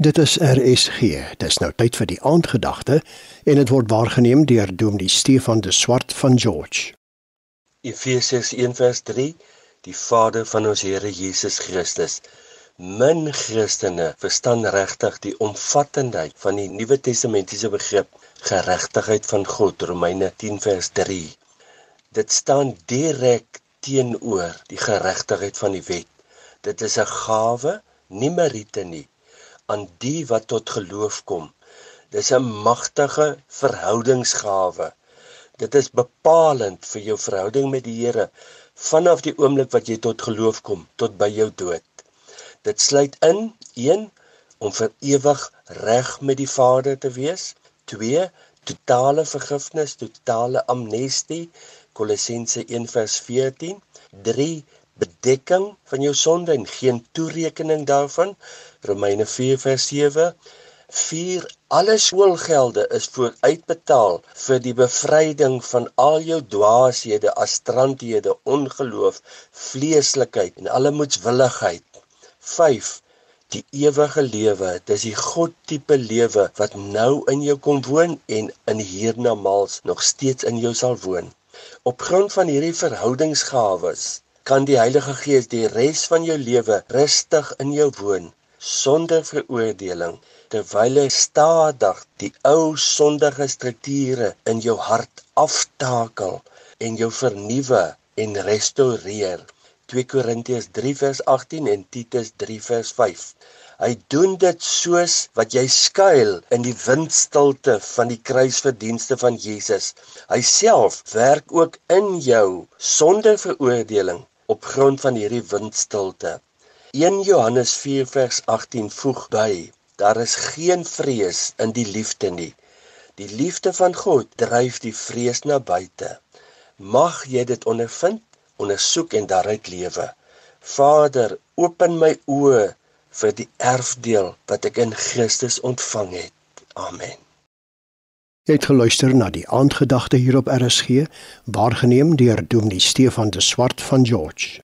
Dit is RSG. Dis nou tyd vir die aandgedagte en dit word waargeneem deur Dominee Stefan de Swart van George. Efesiërs 1:3 Die Vader van ons Here Jesus Christus. Min Christene verstaan regtig die omvattendheid van die Nuwe Testamentiese begrip geregtigheid van God, Romeine 10:3. Dit staan direk teenoor die geregtigheid van die wet. Dit is 'n gawe, nie meriete nie aan die wat tot geloof kom. Dis 'n magtige verhoudingsgawe. Dit is bepalend vir jou verhouding met die Here vanaf die oomblik wat jy tot geloof kom tot by jou dood. Dit sluit in 1 om vir ewig reg met die Vader te wees. 2 totale vergifnis, totale amnestie. Kolossense 1:14. 3 bedekking van jou sonde en geen toerekening daarvan. Romeine 4:7. 4 Alle skoolgelde is vooruitbetaal vir die bevryding van al jou dwaashede, astrandhede, ongeloof, vleeslikheid en alle moedswilligheid. 5 Die ewige lewe, dis die God tipe lewe wat nou in jou kom woon en in hiernamaals nog steeds in jou sal woon. Op grond van hierdie verhoudingsgawes kan die Heilige Gees die res van jou lewe rustig in jou woon sonder veroordeling terwyl hy stadig die ou sondige strukture in jou hart aftakel en jou vernuwe en restoreer 2 Korintiërs 3 vers 18 en Titus 3 vers 5 Hy doen dit soos wat jy skuil in die windstilte van die kruisverdienste van Jesus. Hy self werk ook in jou sonder veroordeling op grond van hierdie windstilte. 1 Johannes 4 vers 18 voeg by: Daar is geen vrees in die liefde nie. Die liefde van God dryf die vrees na buite. Mag jy dit ondervind, ondersoek en daaruit lewe. Vader, open my oë vir die erfdeel wat ek in Christus ontvang het. Amen. Jy het geluister na die aandgedagte hier op RSG, waargeneem deur Dominee Stefan de Swart van George.